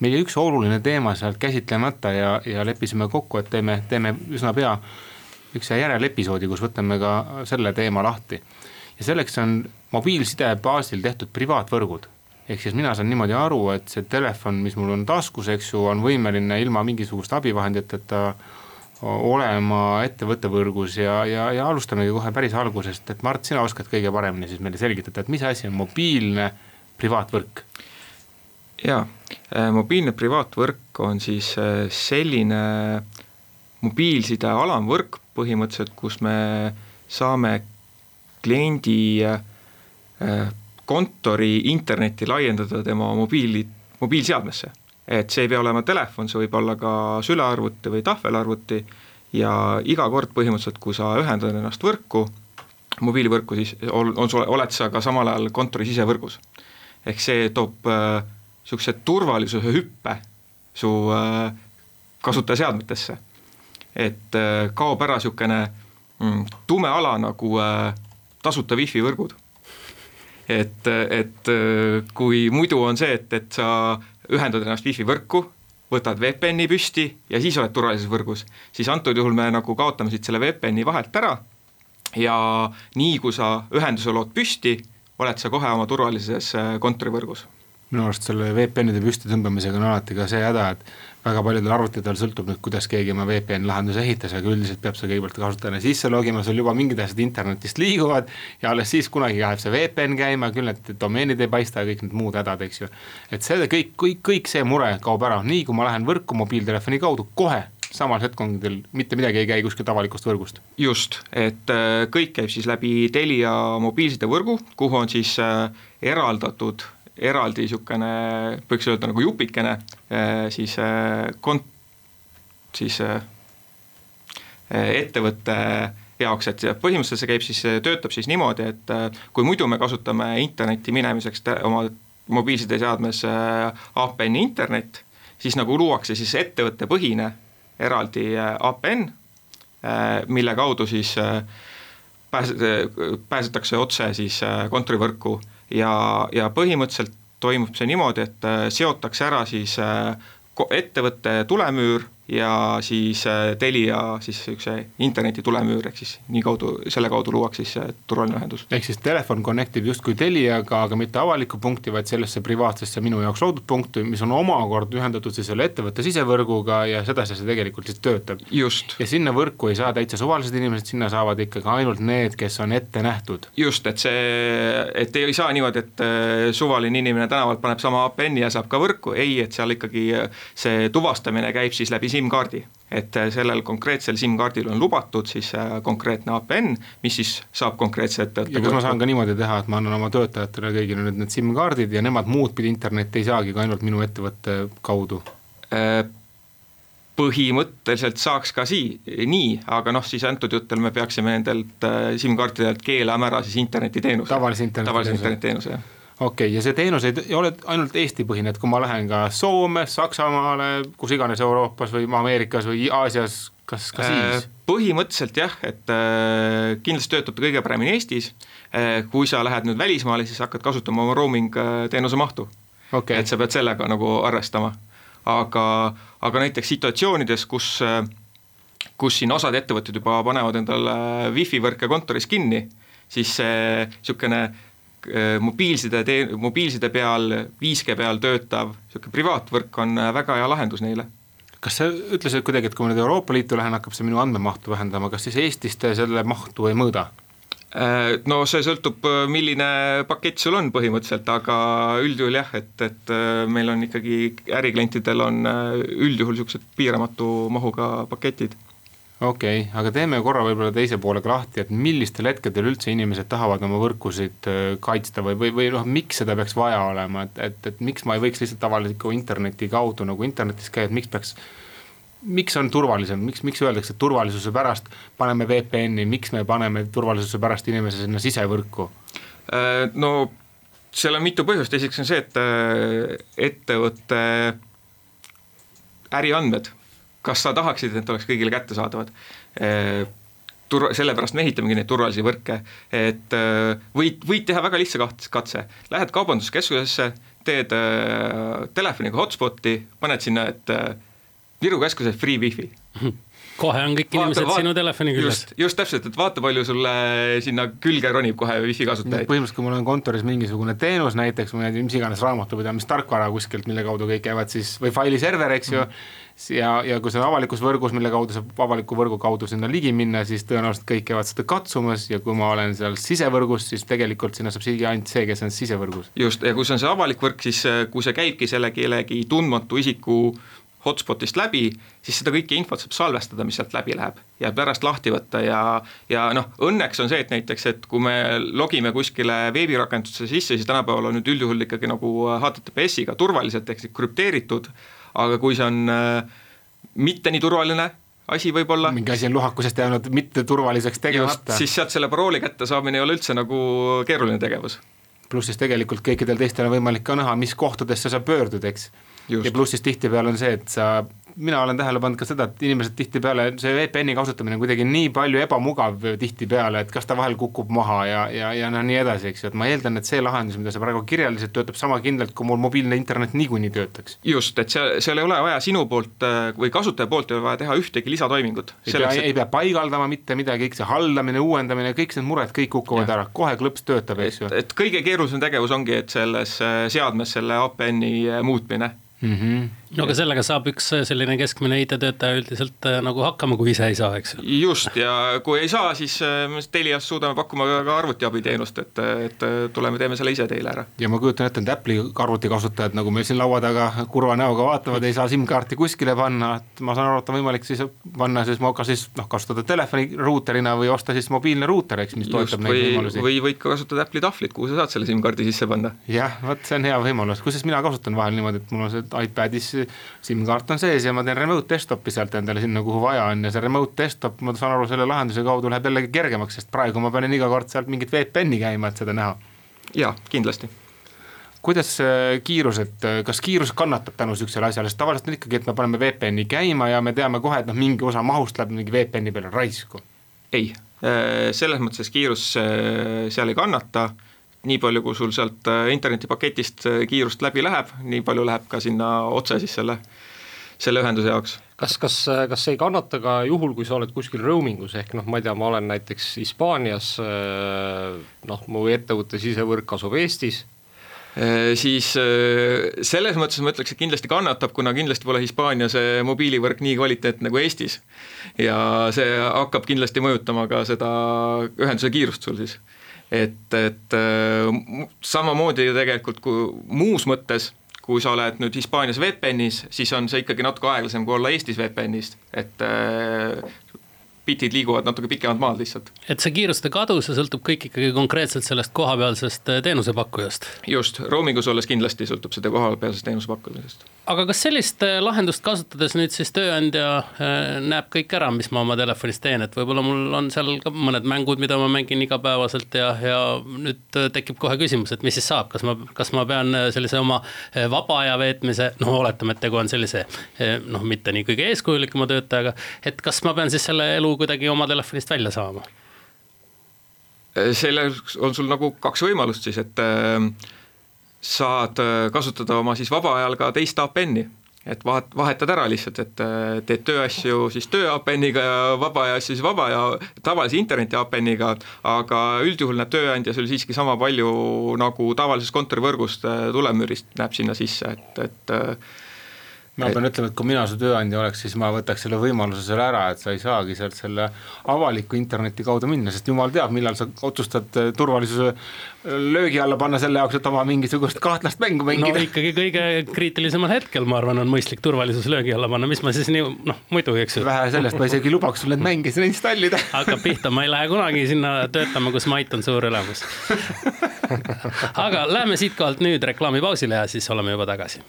meil jäi üks oluline teema sealt käsitlemata ja, ja leppisime kokku, et teeme, teeme üsna pea üks järelepisoodi, kus võtame ka selle teema lahti. ja selleks on mobiilside baasil tehtud privaatvõrgud ehk siis mina saan niimoodi aru, et see telefon, mis mul on taskus, eks ju, on võimeline ilma mingisuguste abivahenditeta olema ettevõtte võrgus ja, ja, ja alustamegi kohe päris algusest, et Mart, sina oskad kõige paremini siis meile selgitada, et mis asi on mobiilne privaatvõrk? jaa, äh, mobiilne privaatvõrk on siis äh, selline mobiilside alamvõrk põhimõtteliselt, kus me saame kliendi äh, kontori internetti laiendada tema mobiili, mobiilseadmesse. et see ei pea olema telefon, see võib olla ka sülearvuti või tahvelarvuti ja iga kord põhimõtteliselt, kui sa ühendad ennast võrku, mobiilivõrku, siis on, on, oled sa ka samal ajal kontori sisevõrgus. ehk see toob niisuguse äh, turvalisuse hüppe su äh, kasutajaseadmetesse. et äh, kaob ära niisugune mm, tume ala nagu äh, tasuta wifi võrgud. Et, et äh, kui muidu on see, et, et sa ühendad ennast wifi võrku, võtad VPN-i püsti ja siis oled turvalises võrgus, siis antud juhul me nagu kaotame siit selle VPN-i vahelt ära ja nii, kui sa ühenduse lood püsti, oled sa kohe oma turvalises äh, kontorivõrgus minu arust selle VPN-ide püsti tõmbamisega on alati ka see häda, et väga paljudel arvutitel sõltub nüüd, kuidas keegi oma VPN lahenduse ehitas, aga üldiselt peab sa kõigepealt kasutajana sisse logima, sul juba mingid asjad internetist liiguvad ja alles siis kunagi läheb see VPN käima, küll need domeenid ei paista ja kõik need muud hädad, eks ju. et see kõik, kõik, kõik see mure kaob ära, nii kui ma lähen võrku mobiiltelefoni kaudu, kohe samal hetkondil mitte midagi ei käi kuskilt avalikust võrgust. just, et äh, kõik käib siis läbi Telia mobiilsidevõrgu, kuhu on siis äh, eraldatud eraldi niisugune, võiks öelda nagu jupikene, eh, siis eh, kont-, siis eh, ettevõtte jaoks, et põhimõtteliselt see käib siis, töötab siis niimoodi, et kui muidu me kasutame internetti minemiseks oma mobiilsideseadmes APN-i internet, siis nagu luuakse siis ettevõttepõhine eraldi APN, mille kaudu siis pääse-, pääsetakse otse siis kontorivõrku ja, ja põhimõtteliselt toimub see niimoodi, et äh, seotakse ära siis äh, ettevõtte tulemüür ja siis äh, Telia siis niisuguse interneti tulemüür, ehk siis nii kaudu, selle kaudu luuakse siis turvaline ühendus. ehk siis telefon connect ib justkui Teliaga, aga mitte avalikku punkti, vaid sellesse privaatsesse minu jaoks loodud punkti, mis on omakorda ühendatud siis selle ettevõtte sisevõrguga ja sedasi see tegelikult siis töötab. ja sinna võrku ei saa täitsa suvalised inimesed, sinna saavad ikkagi ainult need, kes on ette nähtud. just, et see, et ei saa niimoodi, et äh, suvaline inimene tänavalt paneb sama APN-i ja saab ka võrku, ei, et seal ikkagi see tuvastamine käib siis läbi SIM-kaardi, et äh, sellel konkreetsel SIM-kaardil on lubatud siis äh, konkreetne APN, mis siis saab konkreetse ettevõtte ja kas ma saan ka niimoodi teha, et ma annan oma töötajatele kõigile nüüd need SIM-kaardid ja nemad muud pidi internetti ei saagi kui ainult minu ettevõtte kaudu? Äh, põhimõtteliselt saaks ka sii-, nii, aga noh, siis antud jutul me peaksime nendelt SIM-kaartidelt keelama ära siis internetiteenuse. tavalise internetiteenuse. tavalise internetiteenuse, jah okei okay,, ja see teenus ei, ei ole ainult Eesti-põhine, et kui ma lähen ka Soome, Saksamaale, kus iganes Euroopas või Ameerikas või Aasias, kas ka äh, siis? põhimõtteliselt jah, et äh, kindlasti töötab ta kõige paremini Eestis äh,, kui sa lähed nüüd välismaale, siis hakkad kasutama oma roaming teenuse mahtu okay.. et sa pead sellega nagu arvestama. aga, aga näiteks situatsioonides, kus kus siin osad ettevõtted juba panevad endale wifi võrke kontoris kinni, siis see niisugune Äh, mobiilside tee-, mobiilside peal, 5G peal töötav niisugune privaatvõrk on äh, väga hea lahendus neile kas sa ütlesid kuidagi, et kui ma nüüd Euroopa Liitu lähen, hakkab see minu andmemahtu vähendama, kas siis Eestis te selle mahtu ei mõõda? Äh, no see sõltub, milline pakett sul on põhimõtteliselt, aga üldjuhul jah, et, et meil on ikkagi äriklientidel on üldjuhul niisugused piiramatu mahuga paketid okei okay,, aga teeme korra võib-olla teise poolega lahti, et millistel hetkedel üldse inimesed tahavad oma võrkusid äh, kaitsta või, või, või noh, miks seda peaks vaja olema, et, et, et miks ma ei võiks lihtsalt tavaliselt interneti kaudu nagu internetis käia, et miks peaks miks on turvalisem, miks, miks öeldakse, et turvalisuse pärast paneme VPN-i, miks me paneme turvalisuse pärast inimese sinna sisevõrku? Äh, no seal on mitu põhjust, esiteks on see, et äh, ettevõtte äriandmed kas sa tahaksid, et oleks kõigile kättesaadavad? tur-, sellepärast me ehitamegi neid turvalisi võrke, et võid, võid teha väga lihtsa katse, lähed kaubanduskeskusesse, teed äh, telefoniga hotspot'i, paned sinna, et äh, Viru keskuses free wifi kohe on kõik inimesed vaata, sinu telefoni küljes. just, just täpselt, et vaata, palju sulle sinna külge ronib kohe wifi kasutajaid. põhimõtteliselt, kui mul on kontoris mingisugune teenus näiteks või mis iganes raamatupidamistarkvara kuskilt, mille kaudu kõik käivad siis, või failiserver, eks ju mm, -hmm ja, ja kui see on avalikus võrgus, mille kaudu saab avaliku võrgu kaudu sinna ligi minna, siis tõenäoliselt kõik käivad seda katsumas ja kui ma olen seal sisevõrgus, siis tegelikult sinna saab siia ainult see, kes on sisevõrgus. just, ja kui see on see avalik võrk, siis kui see käibki selle kellegi tundmatu isiku hotspotist läbi, siis seda kõike infot saab salvestada, mis sealt läbi läheb ja pärast lahti võtta ja, ja noh, õnneks on see, et näiteks, et kui me logime kuskile veebirakendusse sisse, siis tänapäeval on nüüd üldjuhul ikkagi nagu HTTPS-iga turvaliselt ehk siis krüpteeritud, aga kui see on äh, mitte nii turvaline asi võib-olla. mingi asi on lohakusest jäänud mitte turvaliseks tegemata. siis sealt selle parooli kätte saamine ei ole üldse nagu keeruline tegevus. pluss siis tegelikult kõikidel teistel on võimalik ka näha, mis kohtadesse sa pöördud, eks. ja pluss siis tihtipeale on see, et sa mina olen tähele pannud ka seda, et inimesed tihtipeale, see VPN-i kasutamine on kuidagi nii palju ebamugav tihtipeale, et kas ta vahel kukub maha ja, ja, ja noh, nii edasi, eks ju, et ma eeldan, et see lahendus, mida sa praegu kirjeldasid, töötab sama kindlalt, kui mul mobiilne internet niikuinii töötaks. just, et seal, seal ei ole vaja sinu poolt äh, või kasutaja poolt ei ole vaja teha ühtegi lisatoimingut. ei pea, et... ei pea paigaldama mitte midagi, kõik see haldamine, uuendamine, kõik need mured, kõik kukuvad ja. ära, kohe klõps töötab, eks ju. et kõige keerulisem tegevus ongi, et selles äh, seadmes selle APN-i äh, muutmine mm. -hmm. No aga sellega saab üks selline keskmine IT-töötaja üldiselt äh, nagu hakkama, kui ise ei saa, eks ju. just ja kui ei saa, siis äh, Telias suudame pakkuma ka arvutiabiteenust, et, et tuleme, teeme selle ise teile ära. ja ma kujutan ette, et Apple'i arvutikasutajad, nagu meil siin laua taga kurva näoga vaatavad, ei saa SIM-kaarti kuskile panna, et ma saan aru, et on võimalik siis panna siis moka siis noh, kasutada telefoni ruuterina või osta siis mobiilne ruuter, eks, mis toetab neid võimalusi. või võid ka kasutada Apple'i tahvlit, kuhu sa saad selle SIM-kaardi sisse panna. jah, vot see on hea võimalus, kusjuures mina kasutan vahel niimoodi, et mul on see iPadis SIM-kaart on sees ja ma teen remote desktopi sealt endale sinna, kuhu vaja on ja see remote desktop, ma saan aru, selle lahenduse kaudu läheb jällegi kergemaks, sest praegu ma pean iga kord sealt mingit VPN-i käima, et seda näha. jaa, kindlasti kuidas kiirused, kas kiirus kannatab tänu sihukesele asjale, sest tavaliselt on ikkagi, et me paneme VPN-i käima ja me teame kohe, et noh, mingi osa mahust läheb mingi VPN-i peale raisku. ei, selles mõttes kiirus seal ei kannata nii palju, kui sul sealt äh, internetipaketist äh, kiirust läbi läheb, nii palju läheb ka sinna otse siis selle, selle ühenduse jaoks. kas, kas, äh, kas see ei kannata ka juhul, kui sa oled kuskil roaming us ehk noh, ma ei tea, ma olen näiteks Hispaanias, noh, mu ettevõtte sisevõrk asub Eestis siis selles mõttes ma ütleks, et kindlasti kannatab, kuna kindlasti pole Hispaania see mobiilivõrk nii kvaliteetne nagu Eestis. ja see hakkab kindlasti mõjutama ka seda ühenduse kiirust sul siis et, et äh, samamoodi tegelikult kui muus mõttes, kui sa oled nüüd Hispaanias VPN-is, siis on see ikkagi natuke aeglasem kui olla Eestis VPN-is, et äh, bitid liiguvad natuke pikemalt maad lihtsalt. et see kiiruste kadu, see sõltub kõik ikkagi konkreetselt sellest kohapealsest äh, teenusepakkujast? just, roaming us olles kindlasti sõltub seda kohapealsest teenusepakkujast aga kas sellist äh, lahendust kasutades nüüd siis tööandja äh, näeb kõik ära, mis ma oma telefonis teen, et võib-olla mul on seal ka mõned mängud, mida ma mängin igapäevaselt ja, ja nüüd tekib kohe küsimus, et mis siis saab, kas ma, kas ma pean sellise oma vaba aja veetmise, noh, oletame, et tegu on sellise noh, mitte nii kõige eeskujulikuma töötajaga, et kas ma pean siis selle elu kuidagi oma telefonist välja saama? selleks on sul nagu kaks võimalust siis, et äh, saad äh, kasutada oma siis vaba ajal ka teist APN-i, et vahet, vahetad ära lihtsalt, et äh, teed tööasju siis töö APN-iga ja vaba aja asju siis vaba ja tavalise interneti APN-iga, aga üldjuhul näeb tööandja sul siiski sama palju nagu tavalisest kontorivõrgust tulemüürist näeb sinna sisse, et, et ma pean ütlema, et kui mina su tööandja oleks, siis ma võtaks selle võimaluse selle ära, et sa ei saagi sealt selle avaliku interneti kaudu minna, sest jumal teab, millal sa otsustad äh, turvalisuse äh, löögi alla panna selle jaoks, et oma mingisugust kahtlast mängu mängida. no ikkagi kõige kriitilisemal hetkel, ma arvan, on mõistlik turvalisus löögi alla panna, mis ma siis nii, noh muidu, eks ju. vähe sellest, ma isegi lubaks sul neid mänge sinna installida. hakkab pihta, ma ei lähe kunagi sinna töötama, kus mait on suur elamus aga läheme siitkohalt nüüd reklaamipausile ja siis oleme juba tagasi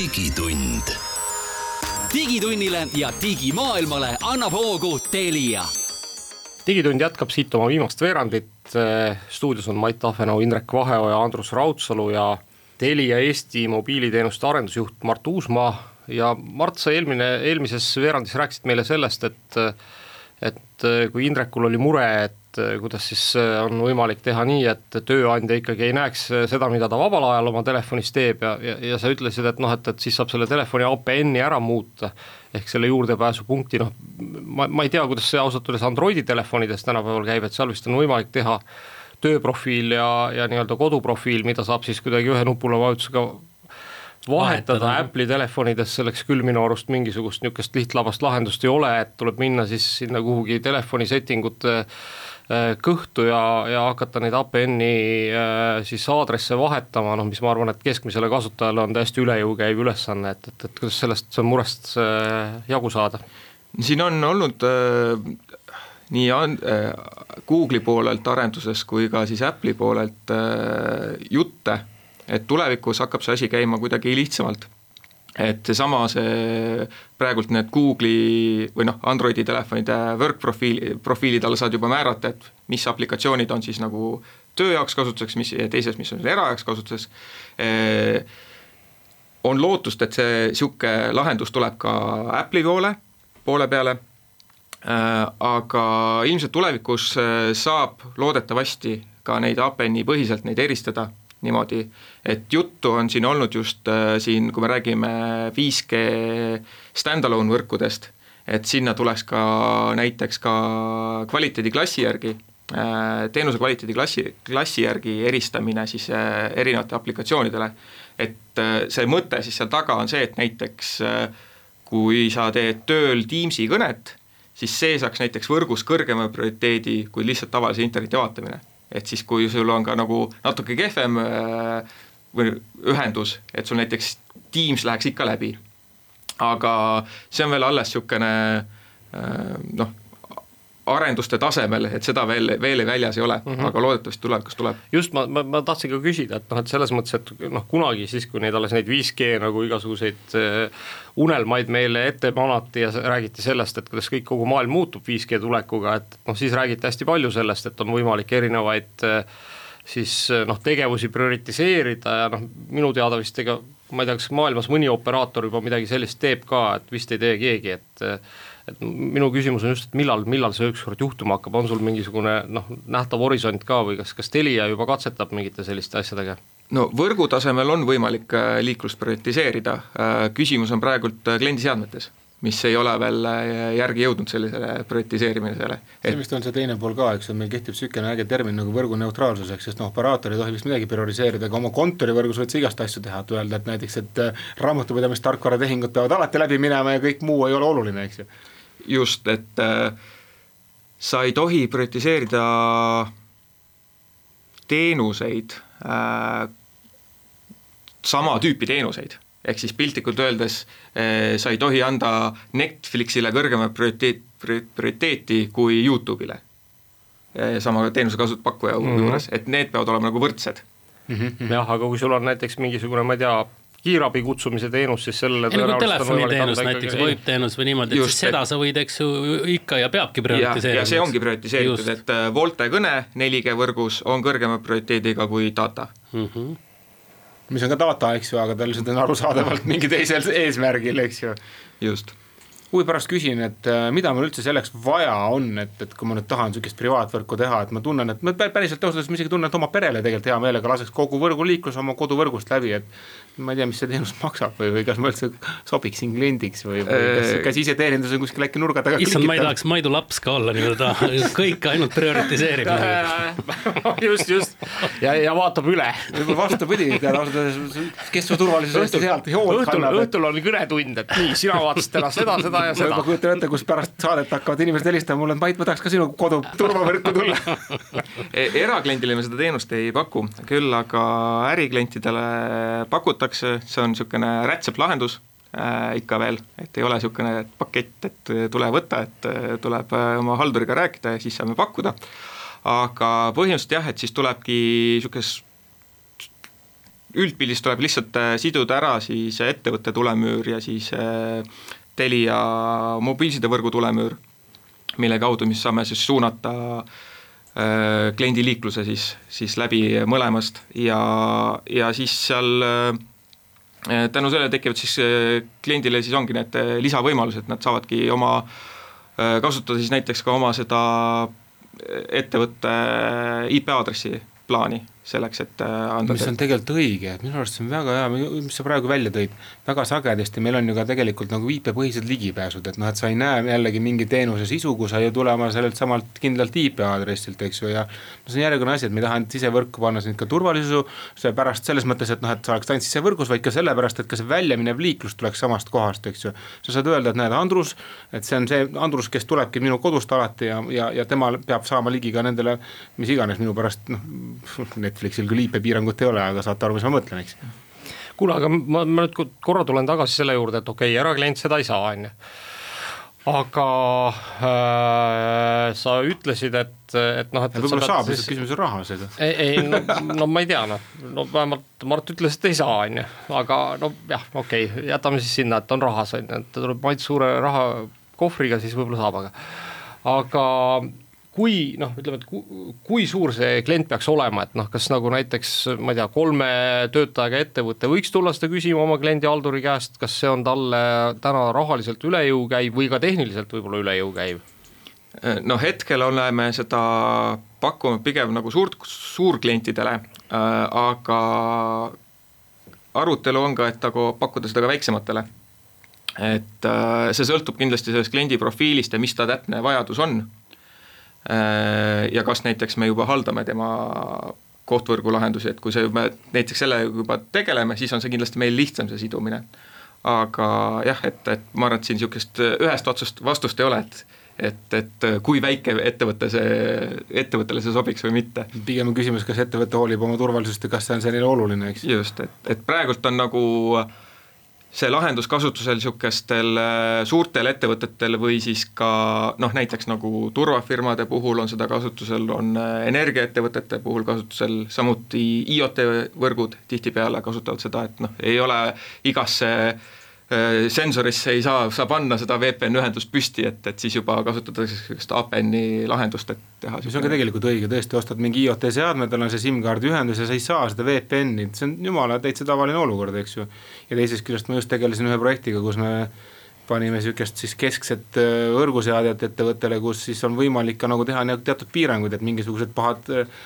digitund. digitunnile ja digimaailmale annab hoogu Telia. digitund jätkab siit oma viimast veerandit. stuudios on Mait Ahvenau, Indrek Vaheoja, Andrus Raudsalu ja Telia Eesti mobiiliteenuste arendusjuht Mart Uusmaa. ja Mart, sa eelmine, eelmises veerandis rääkisid meile sellest, et et kui Indrekul oli mure, et et äh, kuidas siis äh, on võimalik teha nii, et tööandja ikkagi ei näeks äh, seda, mida ta vabal ajal oma telefonis teeb ja, ja, ja sa ütlesid, et noh, et, et siis saab selle telefoni APN-i ära muuta. ehk selle juurdepääsupunkti, noh, ma, ma ei tea, kuidas see ausalt öeldes Androidi telefonides tänapäeval käib, et seal vist on võimalik teha tööprofiil ja, ja nii-öelda koduprofiil, mida saab siis kuidagi ühe nupule vajutusega vahetada Apple'i telefonides, selleks küll minu arust mingisugust niisugust lihtlabast lahendust ei ole, et tuleb minna siis sinna kuhugi telefoni setting ute Äh, kõhtu ja, ja hakata neid APN-i äh, siis aadresse vahetama, noh, mis ma arvan, et keskmisele kasutajale on täiesti üle jõu käiv ülesanne, et, et, et kuidas sellest murest äh, jagu saada? siin on olnud nii äh, Google'i poolelt arenduses kui ka siis Apple'i poolelt äh, jutte, et tulevikus hakkab see asi käima kuidagi lihtsamalt. Et seesama, see praegult need Google'i või noh, Androidi telefonide work-profiili, profiilid alla saad juba määrata, et mis aplikatsioonid on siis nagu töö jaoks kasutuseks, mis teises, mis on erajaoks kasutuses äh, on lootust, et see niisugune lahendus tuleb ka Apple'i poole, poole peale. Äh,, aga ilmselt tulevikus saab loodetavasti ka neid APN-i põhiselt neid eristada niimoodi, et juttu on siin olnud just äh, siin, kui me räägime 5G stand-alone võrkudest, et sinna tuleks ka näiteks ka kvaliteediklassi järgi äh, teenuse kvaliteedi klassi, klassi järgi eristamine siis äh, erinevate aplikatsioonidele et see mõte siis seal taga on see, et näiteks kui sa teed tööl Teamsi kõnet, siis see saaks näiteks võrgus kõrgema prioriteedi kui lihtsalt tavalise interneti vaatamine. Et siis, kui sul on ka nagu natuke kehvem äh, või ühendus, et sul näiteks Teams läheks ikka läbi. aga see on veel alles niisugune noh, arenduste tasemel, et seda veel, veel väljas ei ole mm, -hmm. aga loodetavasti tulevikus tuleb. just, ma, ma, ma tahtsin ka küsida, et noh, et selles mõttes, et noh, kunagi siis, kui neid alles neid 5G nagu igasuguseid äh, unelmaid meile ette manati ja räägiti sellest, et kuidas kõik, kogu maailm muutub 5G tulekuga, et noh, siis räägiti hästi palju sellest, et on võimalik erinevaid äh, siis noh, tegevusi prioritiseerida ja noh, minu teada vist ega ma ei tea, kas maailmas mõni operaator juba midagi sellist teeb ka, et vist ei tee keegi, et et minu küsimus on just, et millal, millal see ükskord juhtuma hakkab, on sul mingisugune noh, nähtav horisont ka või kas, kas Telia juba katsetab mingite selliste asjadega? no võrgu tasemel on võimalik äh, liiklust prioritiseerida, äh, küsimus on praegult äh, kliendiseadmetes mis ei ole veel järgi jõudnud sellisele prioritiseerimisele. See vist on see teine pool ka, eks ju, meil kehtib niisugune äge termin nagu võrguneutraalsus, eks, sest noh, operaator ei tohi vist midagi prioriseerida, aga oma kontorivõrgus võid sa igast asju teha, et öelda, et näiteks, et raamatupidamistarkvaratehingud peavad alati läbi minema ja kõik muu ei ole oluline, eks ju just, et äh, sa ei tohi prioritiseerida teenuseid äh,, sama tüüpi teenuseid, ehk siis piltlikult öeldes äh, sa ei tohi anda Netflixile kõrgemat prioriteet, prioriteeti kui Youtube'ile sama teenuse kasutapakkuja mm -hmm. juures, et need peavad olema nagu võrdsed mm. -hmm. jah, aga kui sul on näiteks mingisugune, ma ei tea, kiirabi kutsumise teenus siis sellele ei nagu telefoniteenus näiteks, VoIP-teenus või niimoodi, et siis seda et... sa võid, eks ju, ikka ja peabki prioritiseerima. ja see ongi prioritiseeritud, et äh, Volte kõne 4G võrgus on kõrgema prioriteediga kui data mm. -hmm mis on ka data, eks ju, aga ta lihtsalt on arusaadavalt mingi teisel eesmärgil, eks ju. just huvi pärast küsin, et äh, mida mul üldse selleks vaja on, et, et kui ma nüüd tahan niisugust privaatvõrku teha, et ma tunnen, et ma päriselt ausalt öeldes ma isegi tunnen, et oma perele tegelikult hea meelega laseks kogu võrguliiklus oma koduvõrgust läbi, et ma ei tea, mis see teenus maksab või, või kas ma üldse sobiksin kliendiks või, või kas, kas iseteenindus on kuskil äkki nurga taga. issand, ma ei tahaks Maidu laps ka olla nii-öelda, kõike ainult prioritiseerib just, just ja, ja vaatab üle. võib-olla vastupidi, ausalt öeldes, kes su turvalisuse eest healt hoolt kannab. õhtul on kõnetund, et nii, sina vaatasid täna seda, seda ja seda. ma kujutan ette, kus pärast saadet hakkavad inimesed helistama mulle, et Mait, ma tahaks ka sinu kodu turvavõrku tulla e, erakliendile me seda teenust ei paku, küll aga äriklientidele pakutakse pakutakse, see on niisugune rätseplahendus äh, ikka veel, et ei ole niisugune pakett, et tule võta, et äh, tuleb äh, oma halduriga rääkida ja siis saame pakkuda. aga põhimõtteliselt jah, et siis tulebki niisugune üldpildis tuleb lihtsalt äh, siduda ära siis ettevõtte tulemüür ja siis Telia mobiilsidevõrgu tulemüür, mille kaudu, mis saame siis suunata äh, kliendiliikluse siis, siis läbi mõlemast ja, ja siis seal tänu sellele tekivad siis äh, kliendile siis ongi need äh, lisavõimalused, nad saavadki oma, kasutada siis näiteks ka oma seda ettevõtte IP aadressi plaani selleks, et äh, anda. mis on tegelikult õige, et minu arust see on väga hea, mis sa praegu välja tõid, väga sagedasti meil on ju ka tegelikult nagu IP-põhised ligipääsud, et noh, et sa ei näe jällegi mingi teenuse sisu, kui sa ei tule oma sellelt samalt kindlalt IP aadressilt, eks ju, ja no see on järjekordne asi, et me ei taha ainult sisevõrku panna siin ka turvalisuse, seepärast selles mõttes, et noh, et sa oleks ainult sisevõrgus, vaid ka sellepärast, et ka see väljaminev liiklus tuleks samast kohast, eks ju. sa saad öelda, et näed, Andrus, et see on see Andrus, kes tulebki minu kodust alati ja, ja, ja tema peab saama ligi ka nendele, mis iganes minu pärast noh, Netflixil küll IP-piirangut ei ole, aga saate aru, mis ma mõtlen, eks. kuule, aga ma, ma nüüd korra tulen tagasi selle juurde, et okei okay,, eraklient seda ei saa, on ju aga äh, sa ütlesid, et, et noh, et. võib-olla saab, lihtsalt küsimus on rahas, ega. ei, ei no, no ma ei tea, noh, no vähemalt Mart ütles, et ei saa, on ju, aga no jah, okei okay,, jätame siis sinna, et on rahas, on ju, et ta tuleb Mait Suure rahakohvriga, siis võib-olla saab, aga, aga kui noh, ütleme, et kui, suur see klient peaks olema, et noh, kas nagu näiteks ma ei tea, kolme töötajaga ettevõte võiks tulla seda küsima oma kliendihalduri käest, kas see on talle täna rahaliselt üle jõu käiv või ka tehniliselt võib-olla üle jõu käiv? no hetkel oleme seda pakkunud pigem nagu suurt, suurklientidele äh,, aga arutelu on ka, et nagu pakkuda seda ka väiksematele. et äh, see sõltub kindlasti sellest kliendi profiilist ja mis ta täpne vajadus on ja kas näiteks me juba haldame tema kohtvõrgu lahendusi, et kui see juba, näiteks sellega juba tegeleme, siis on see kindlasti meil lihtsam, see sidumine. aga jah, et, et ma arvan, et siin niisugust ühest otsust vastust ei ole, et et, et kui väike ettevõte see, ettevõttele see sobiks või mitte. pigem on küsimus, kas ettevõte hoolib oma turvalisust ja kas see on selline oluline, eks. just, et, et praegult on nagu äh, see lahendus kasutusel niisugustel äh, suurtel ettevõtetel või siis ka noh, näiteks nagu turvafirmade puhul on seda kasutusel, on äh, energiaettevõtete puhul kasutusel, samuti IoT võrgud tihtipeale kasutavad seda, et noh, ei ole igasse Äh, sensorisse ei saa, saa panna seda VPN ühendust püsti, et, et siis juba kasutatakse sellist APN-i lahendust, et teha. see on ka tegelikult õige, tõesti, ostad mingi IoT seadme, tal on see SIM-kaardi ühendus ja sa ei saa seda VPN-i, see on jumala täitsa tavaline olukord, eks ju. ja teisest küljest ma just tegelesin ühe projektiga, kus me panime sihukest siis keskset äh, võrguseadet ettevõttele, kus siis on võimalik ka nagu teha teatud piiranguid, et mingisugused pahad äh,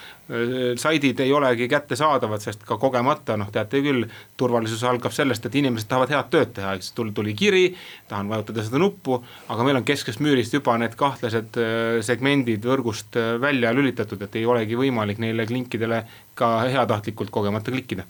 saidid ei olegi kättesaadavad, sest ka kogemata noh, teate küll, turvalisus algab sellest, et inimesed tahavad head tööd teha, eks tuli, tuli kiri, tahan vajutada seda nuppu, aga meil on kesksest müürist juba need kahtlased äh, segmendid võrgust äh, välja lülitatud, et ei olegi võimalik neile klinkidele ka heatahtlikult kogemata klikkida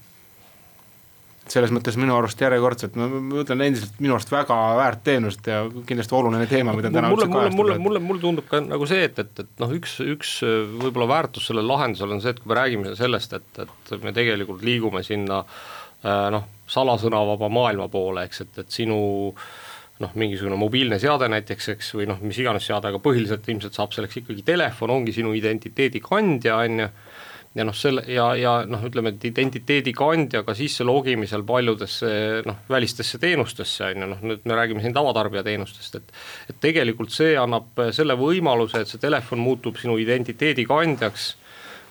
selles mõttes minu arust järjekordselt, ma ütlen endiselt minu arust väga väärt teenust ja kindlasti oluline teema, mida täna mulle, mulle, mulle, mulle, mulle tundub ka nagu see, et, et, et noh, üks, üks võib-olla väärtus sellel lahendusel on see, et kui me räägime sellest, et, et me tegelikult liigume sinna äh, noh, salasõnavaba maailma poole, eks, et, et sinu noh, mingisugune mobiilne seade näiteks, eks, või noh, mis iganes seade, aga põhiliselt ilmselt saab selleks ikkagi telefon, ongi sinu identiteedi kandja, on ju ja noh, selle ja, ja noh, ütleme, et identiteedi kandjaga sisse logimisel paljudesse noh, välistesse teenustesse on ju, noh nüüd me räägime siin tavatarbija teenustest, et et tegelikult see annab selle võimaluse, et see telefon muutub sinu identiteedi kandjaks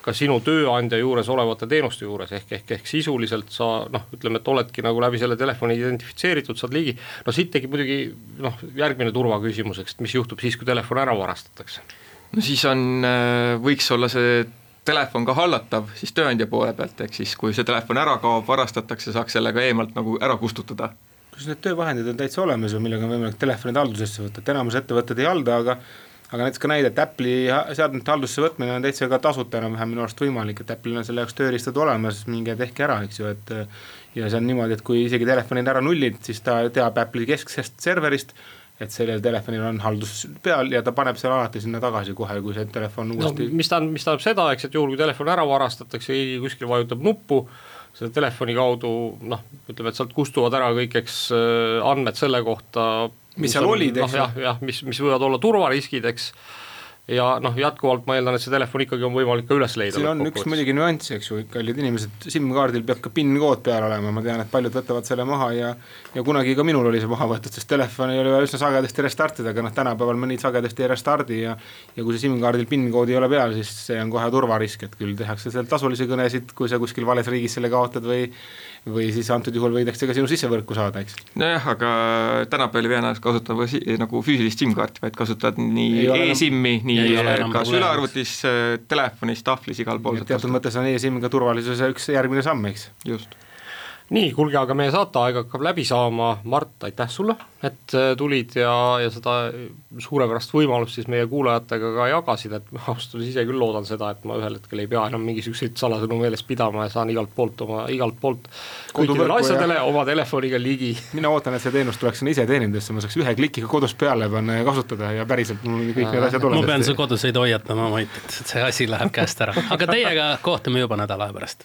ka sinu tööandja juures olevate teenuste juures, ehk, ehk, ehk sisuliselt sa noh, ütleme, et oledki nagu läbi selle telefoni identifitseeritud, saad ligi, no siit tekib muidugi noh, järgmine turvaküsimus, eks, et mis juhtub siis, kui telefon ära varastatakse? no siis on, võiks olla see telefon ka hallatav siis tööandja poole pealt, ehk siis kui see telefon ära kaob, varastatakse, saaks selle ka eemalt nagu ära kustutada. kas need töövahendid on täitsa olemas ju, millega on võimalik telefonid haldusesse võtta, et enamus ettevõtted ei halda, aga aga näiteks ka näide, et Apple'i seadmete haldusse võtmine on täitsa ka tasuta enam-vähem minu arust võimalik, et Apple'il on selle jaoks tööriistad olemas, minge tehke ära, eks ju, et ja see on niimoodi, et kui isegi telefonid ära nullid, siis ta teab Apple'i kesksest serverist et sellel telefonil on haldus peal ja ta paneb selle alati sinna tagasi kohe, kui see telefon uuesti no,. mis tähendab, mis tähendab seda, eks, et juhul kui telefon ära varastatakse, keegi kuskil vajutab nuppu, selle telefoni kaudu noh, ütleme, et sealt kustuvad ära kõik, eks äh, andmed selle kohta. mis seal olid, eks noh, ju. jah, jah, mis, mis võivad olla turvariskid, eks ja noh, jätkuvalt ma eeldan, et see telefon ikkagi on võimalik ka üles leida. siin on üks muidugi nüanss, eks ju, kallid inimesed, SIM-kaardil peab ka PIN-kood peal olema, ma tean, et paljud võtavad selle maha ja ja kunagi ka minul oli see maha võetud, sest telefoni oli vaja üsna sagedasti restartida, aga noh, tänapäeval me nii sagedasti ei restardi ja ja kui see SIM-kaardil PIN-koodi ei ole peal, siis see on kohe turvarisk, et küll tehakse seal tasulisi kõnesid, kui sa kuskil vales riigis selle kaotad või või siis antud juhul võidakse ka sinu sissevõrku saada, eks. nojah, aga tänapäeval ei pea enam kasutama nagu füüsilist SIM-kaarti, vaid kasutad nii e-SIM-i, nii ka sülearvutis, telefonis, tahvlis, igal pool. teatud mõttes on e-SIM ka turvalisuse üks järgmine samm, eks. just nii, kuulge, aga meie saateaeg hakkab läbi saama, Mart, aitäh sulle, et äh, tulid ja, ja seda suurepärast võimalust siis meie kuulajatega ka jagasid, et ma ausalt öeldes ise küll loodan seda, et ma ühel hetkel ei pea enam mingisuguseid salasõnu meeles pidama ja saan igalt poolt oma, igalt poolt kõikidele asjadele ja... oma telefoniga ligi. mina ootan, et see teenus tuleks sinna iseteenindusse, ma saaks ühe klikiga kodus peale panna ja kasutada ja päriselt mul kõik need asjad olemas. ma pean su koduseid hoiatama, Mait, et see asi läheb käest ära, aga teiega kohtume juba nädala aja pärast